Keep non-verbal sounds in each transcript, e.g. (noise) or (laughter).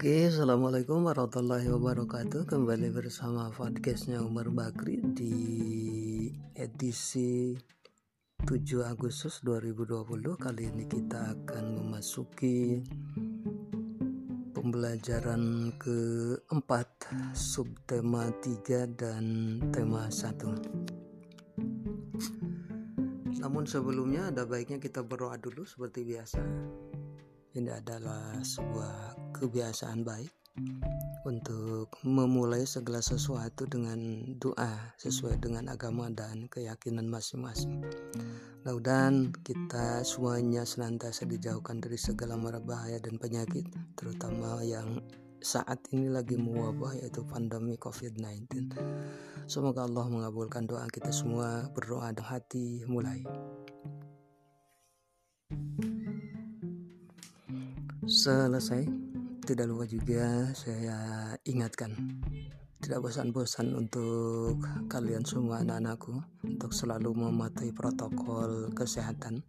Oke, assalamualaikum warahmatullahi wabarakatuh. Kembali bersama podcastnya Umar Bakri di edisi 7 Agustus 2020. Kali ini kita akan memasuki pembelajaran keempat subtema 3 dan tema 1. Namun sebelumnya ada baiknya kita berdoa dulu seperti biasa. Ini adalah sebuah kebiasaan baik untuk memulai segala sesuatu dengan doa sesuai dengan agama dan keyakinan masing-masing. Mudah-mudahan kita semuanya senantiasa dijauhkan dari segala mara bahaya dan penyakit, terutama yang saat ini lagi mewabah yaitu pandemi COVID-19. Semoga Allah mengabulkan doa kita semua. Berdoa dengan hati mulai. Selesai, tidak lupa juga saya ingatkan tidak bosan-bosan untuk kalian semua anak-anakku untuk selalu mematuhi protokol kesehatan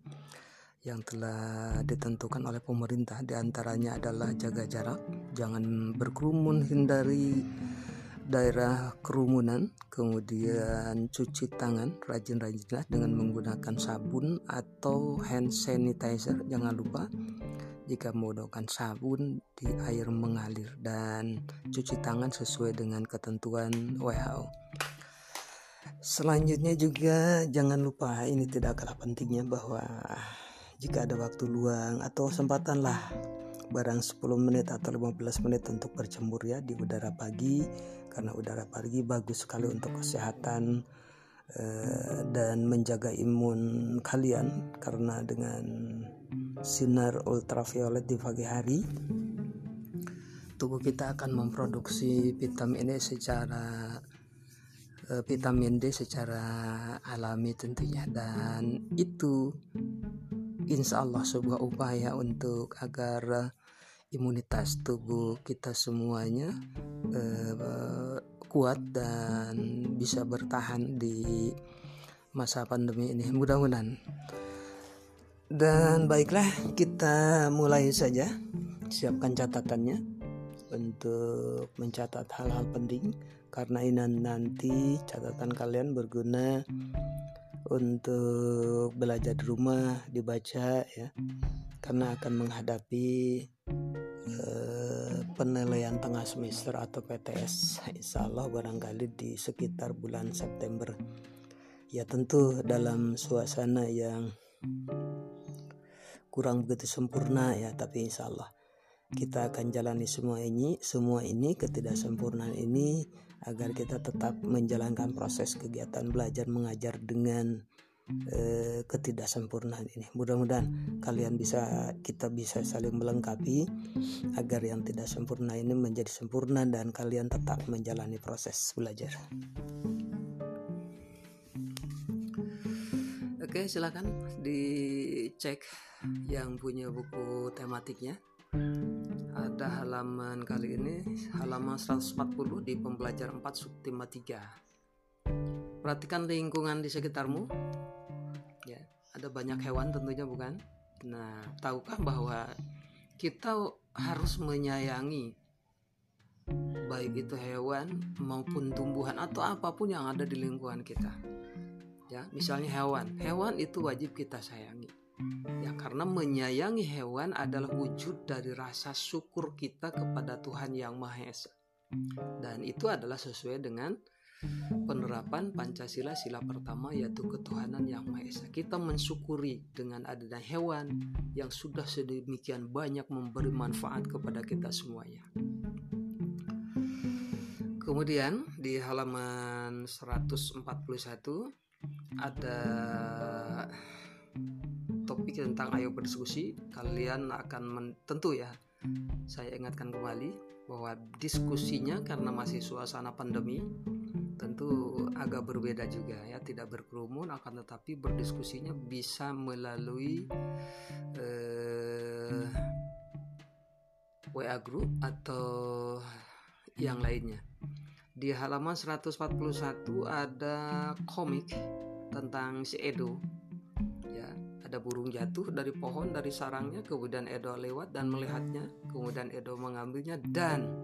yang telah ditentukan oleh pemerintah. Di antaranya adalah jaga jarak jangan berkerumun hindari daerah kerumunan kemudian cuci tangan rajin-rajinlah dengan menggunakan sabun atau hand sanitizer. Jangan lupa jika menggunakan sabun di air mengalir dan cuci tangan sesuai dengan ketentuan WHO. Selanjutnya juga jangan lupa ini tidak kalah pentingnya bahwa jika ada waktu luang atau kesempatan lah barang 10 menit atau 15 menit untuk berjemur ya di udara pagi karena udara pagi bagus sekali untuk kesehatan eh, dan menjaga imun kalian karena dengan sinar ultraviolet di pagi hari. Tubuh kita akan memproduksi vitamin D secara uh, vitamin D secara alami tentunya. Dan itu insya Allah sebuah upaya untuk agar uh, imunitas tubuh kita semuanya uh, kuat dan bisa bertahan di masa pandemi ini. Mudah-mudahan dan baiklah kita mulai saja. Siapkan catatannya Untuk mencatat hal-hal penting. Karena ini nanti catatan kalian berguna Untuk belajar di rumah Dibaca ya. Karena akan menghadapi uh, Penilaian tengah semester atau PTS (laughs) Insya Allah barangkali di sekitar bulan September. Ya tentu dalam suasana yang kurang begitu sempurna ya tapi insya Allah kita akan jalani semua ini semua ini ketidaksempurnaan ini agar kita tetap menjalankan proses kegiatan belajar mengajar dengan eh, ketidaksempurnaan ini. Mudah-mudahan kalian bisa kita bisa saling melengkapi agar yang tidak sempurna ini menjadi sempurna dan kalian tetap menjalani proses belajar Oke silakan dicek yang punya buku tematiknya. Ada halaman kali ini halaman 140 di pembelajaran 4 subtema 3 perhatikan lingkungan di sekitarmu. Ya ada banyak hewan tentunya bukan? Nah tahukah bahwa kita harus menyayangi baik itu hewan maupun tumbuhan atau apa pun yang ada di lingkungan kita ya misalnya hewan hewan itu wajib kita sayangi Ya, karena menyayangi hewan adalah wujud dari rasa syukur kita kepada Tuhan Yang Maha Esa. Dan itu adalah sesuai dengan penerapan Pancasila sila pertama yaitu ketuhanan yang Maha Esa. Kita mensyukuri dengan adanya hewan yang sudah sedemikian banyak memberi manfaat kepada kita semuanya. Kemudian di halaman 141 ada topik tentang ayo berdiskusi. Kalian akan tentu ya saya ingatkan kembali bahwa diskusinya karena masih suasana pandemi tentu agak berbeda juga ya tidak berkerumun akan tetapi berdiskusinya bisa melalui eh, WA group atau yang lainnya. Di halaman 141 ada komik tentang si Edo. Ada burung jatuh dari pohon dari sarangnya kemudian Edo lewat dan melihatnya kemudian Edo mengambilnya dan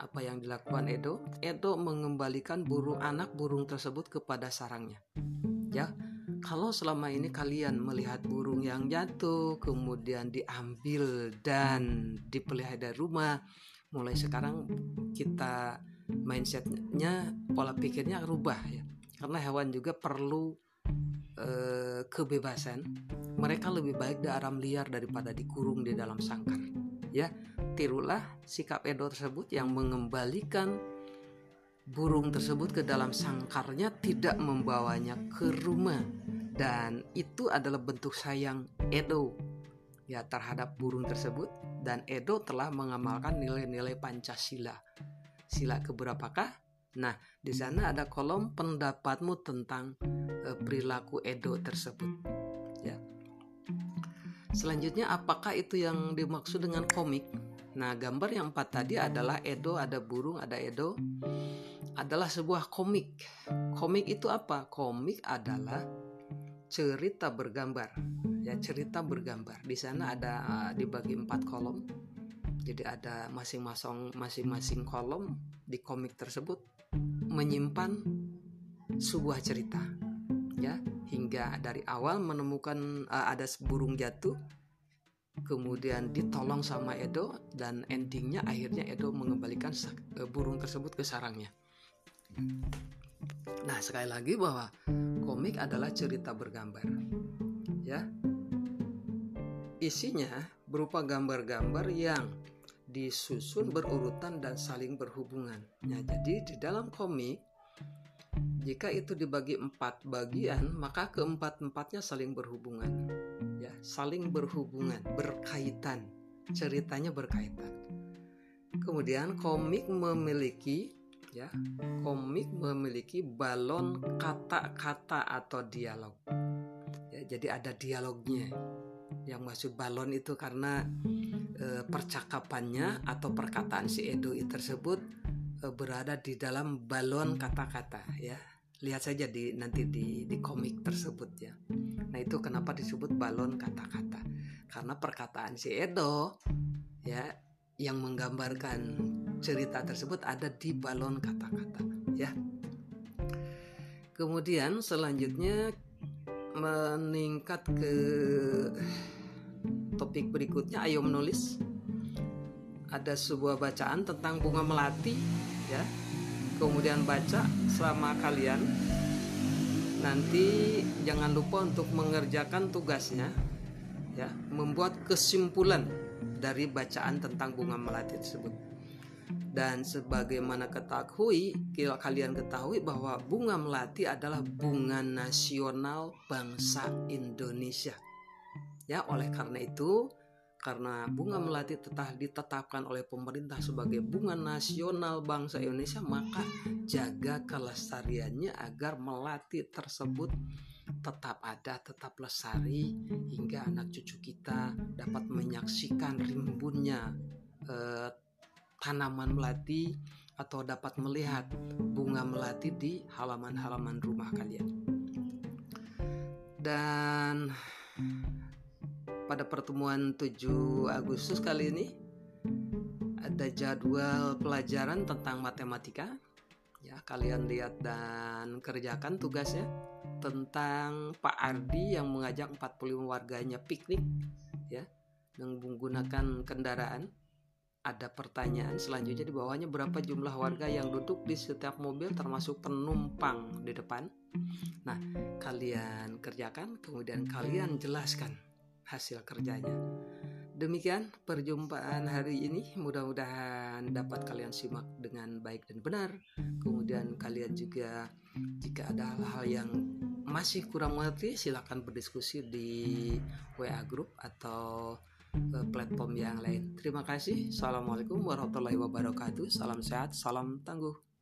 apa yang dilakukan Edo? Edo mengembalikan burung anak burung tersebut kepada sarangnya. Ya kalau selama ini kalian melihat burung yang jatuh kemudian diambil dan dipelihara dari rumah mulai sekarang kita mindsetnya pola pikirnya rubah ya karena hewan juga perlu eh, kebebasan, mereka lebih baik di alam liar daripada dikurung di dalam sangkar. Ya, tirulah sikap Edo tersebut yang mengembalikan burung tersebut ke dalam sangkarnya tidak membawanya ke rumah dan itu adalah bentuk sayang Edo ya terhadap burung tersebut dan Edo telah mengamalkan nilai-nilai Pancasila. Sila keberapakah? Nah, di sana ada kolom pendapatmu tentang uh, perilaku Edo tersebut. Ya. Selanjutnya, apakah itu yang dimaksud dengan komik? Nah, gambar yang empat tadi adalah Edo, ada burung, ada Edo, adalah sebuah komik. Komik itu apa? Komik adalah cerita bergambar. Ya, cerita bergambar. Di sana ada uh, dibagi empat kolom. Jadi ada masing-masing masing-masing kolom di komik tersebut menyimpan sebuah cerita ya. Hingga dari awal menemukan uh, ada burung jatuh kemudian ditolong sama Edo dan endingnya akhirnya Edo mengembalikan uh, burung tersebut ke sarangnya. Nah sekali lagi bahwa komik adalah cerita bergambar ya. Isinya berupa gambar-gambar yang disusun berurutan dan saling berhubungan. Ya, jadi di dalam komik jika itu dibagi empat bagian, maka keempat-empatnya saling berhubungan. Ya, saling berhubungan, berkaitan. Ceritanya berkaitan. Kemudian komik memiliki ya, komik memiliki balon kata-kata atau dialog. Ya, jadi ada dialognya. Yang maksud balon itu karena e, percakapannya atau perkataan si Edo tersebut e, berada di dalam balon kata-kata ya. Lihat saja di nanti di di komik tersebut ya. Nah itu kenapa disebut balon kata-kata? Karena perkataan si Edo ya yang menggambarkan cerita tersebut ada di balon kata-kata ya. Kemudian selanjutnya meningkat ke topik berikutnya ayo menulis. Ada sebuah bacaan tentang bunga melati ya. Kemudian baca selama kalian. Nanti jangan lupa untuk mengerjakan tugasnya ya. Membuat kesimpulan dari bacaan tentang bunga melati tersebut. Dan sebagaimana ketahui kalian ketahui bahwa bunga melati adalah bunga nasional bangsa Indonesia Ya, oleh karena itu, karena bunga melati telah ditetapkan oleh pemerintah sebagai bunga nasional bangsa Indonesia, maka jaga kelestariannya agar melati tersebut tetap ada, tetap lestari hingga anak cucu kita dapat menyaksikan rimbunnya eh, tanaman melati atau dapat melihat bunga melati di halaman-halaman rumah kalian. Dan pada pertemuan 7 Agustus kali ini ada jadwal pelajaran tentang matematika. Ya kalian lihat dan kerjakan tugasnya tentang Pak Ardi yang mengajak 45 warganya piknik ya dengan menggunakan kendaraan. Ada pertanyaan selanjutnya di bawahnya berapa jumlah warga yang duduk di setiap mobil termasuk penumpang di depan? Nah kalian kerjakan kemudian kalian jelaskan hasil kerjanya. Demikian perjumpaan hari ini. Mudah-mudahan dapat kalian simak dengan baik dan benar. Kemudian kalian juga jika ada hal-hal yang masih kurang mengerti silahkan berdiskusi di WA group atau eh, platform yang lain. Terima kasih. Assalamualaikum warahmatullahi wabarakatuh. Salam sehat, salam tangguh.